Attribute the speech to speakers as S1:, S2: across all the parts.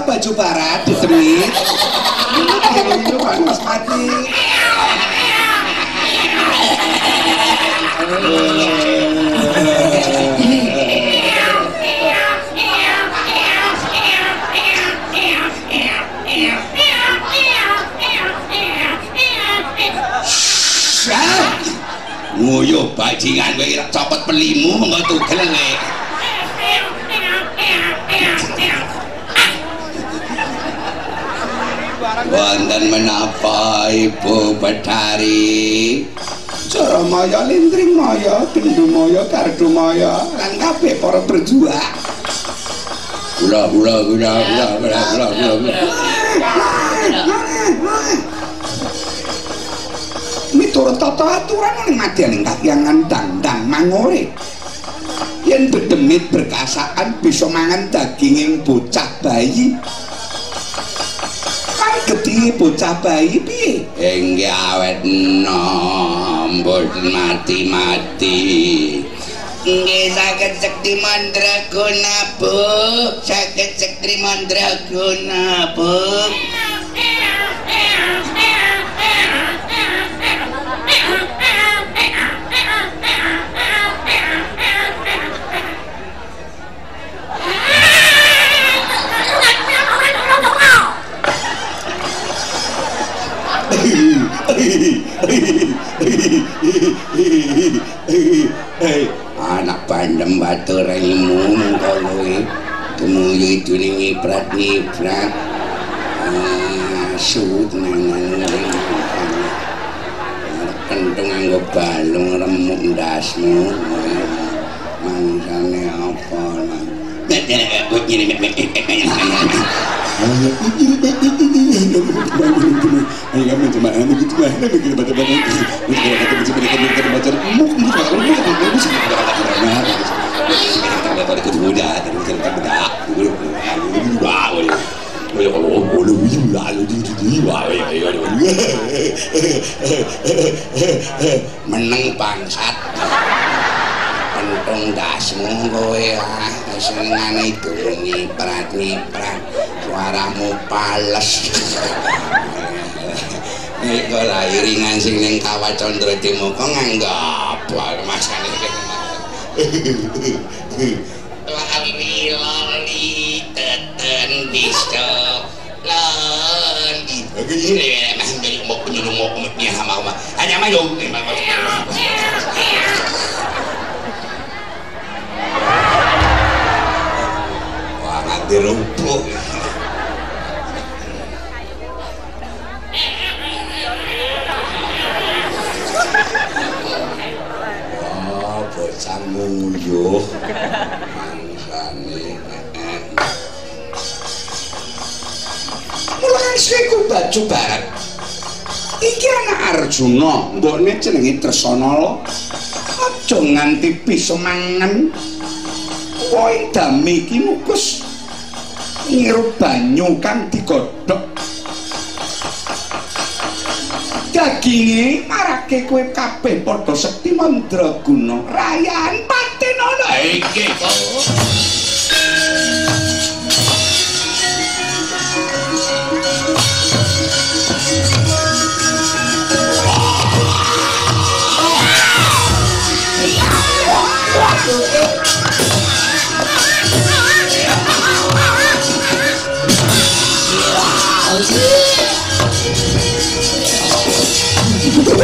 S1: Baju barat di street? Heroin itu kan mas mati. Copot pelimu mengko tugel. Wonten menapa Ibu Betari? Cara maya lintring maya, kendu maya, kardu maya, lan kabeh para berjuang. Ula ula ula ula ula ula ula. Miturut tata aturan ning madyaning kakyangan dandang mangore. Yen bedemit berkasaan bisa mangan daginging bocah bayi. Gedhi bocah bayi piye? Enggih awet enom, mboten mati-mati. Nggih saged sekti mandraguna, Bu. Saged sekti mandraguna, Bu. ditunangi prati prat suwut nangan kentung balung remuk dasmu mangsane apa Ayo, meneng bangsat. Pentung dasmu kowe ya. ah senengane durung ngiprat-ngiprat suaramu pales. Iringan sing kawat timu Timoko nganggap wae Lami loli teten bisto loli. Ini mau mau kemudian. Hanya Mulan siku baju barat. Iki anak Arjuna, mbokne jenenge Tresana lo. Aja nganti bisa mangan. Woi dami iki mukus ngirup banyu kang digodhog. Daginge marake kowe kabeh padha sekti mandraguna. Rayaan patenana iki kok. Cabang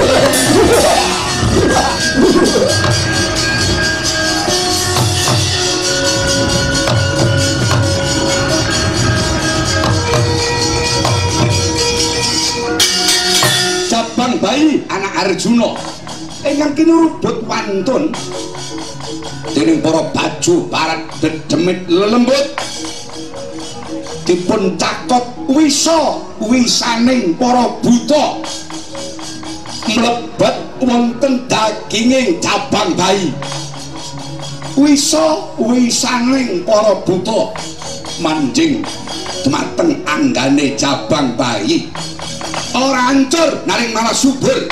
S1: bayi anak Arjuna. Ingkang kinurubut wantun. Dening para baju barat dedemit lelembut. Dipun cakop wisa wisaning para buta mlebet wonten daginging cabang bayi. Wisa wisaning para buta. Manjing dumateng anggane cabang bayi. Ora hancur naring malah subur.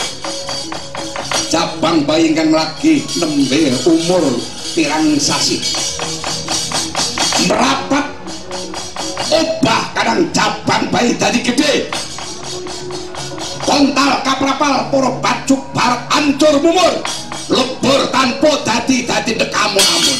S1: Cabang bayi ingkang lagi nembe umur pirang sasi. Merapat obah kadang cabang bayi dadi gede sontal kaprapal poro bacuk bar ancur mumur. Lebur tanpa dadi dadi dekamu amun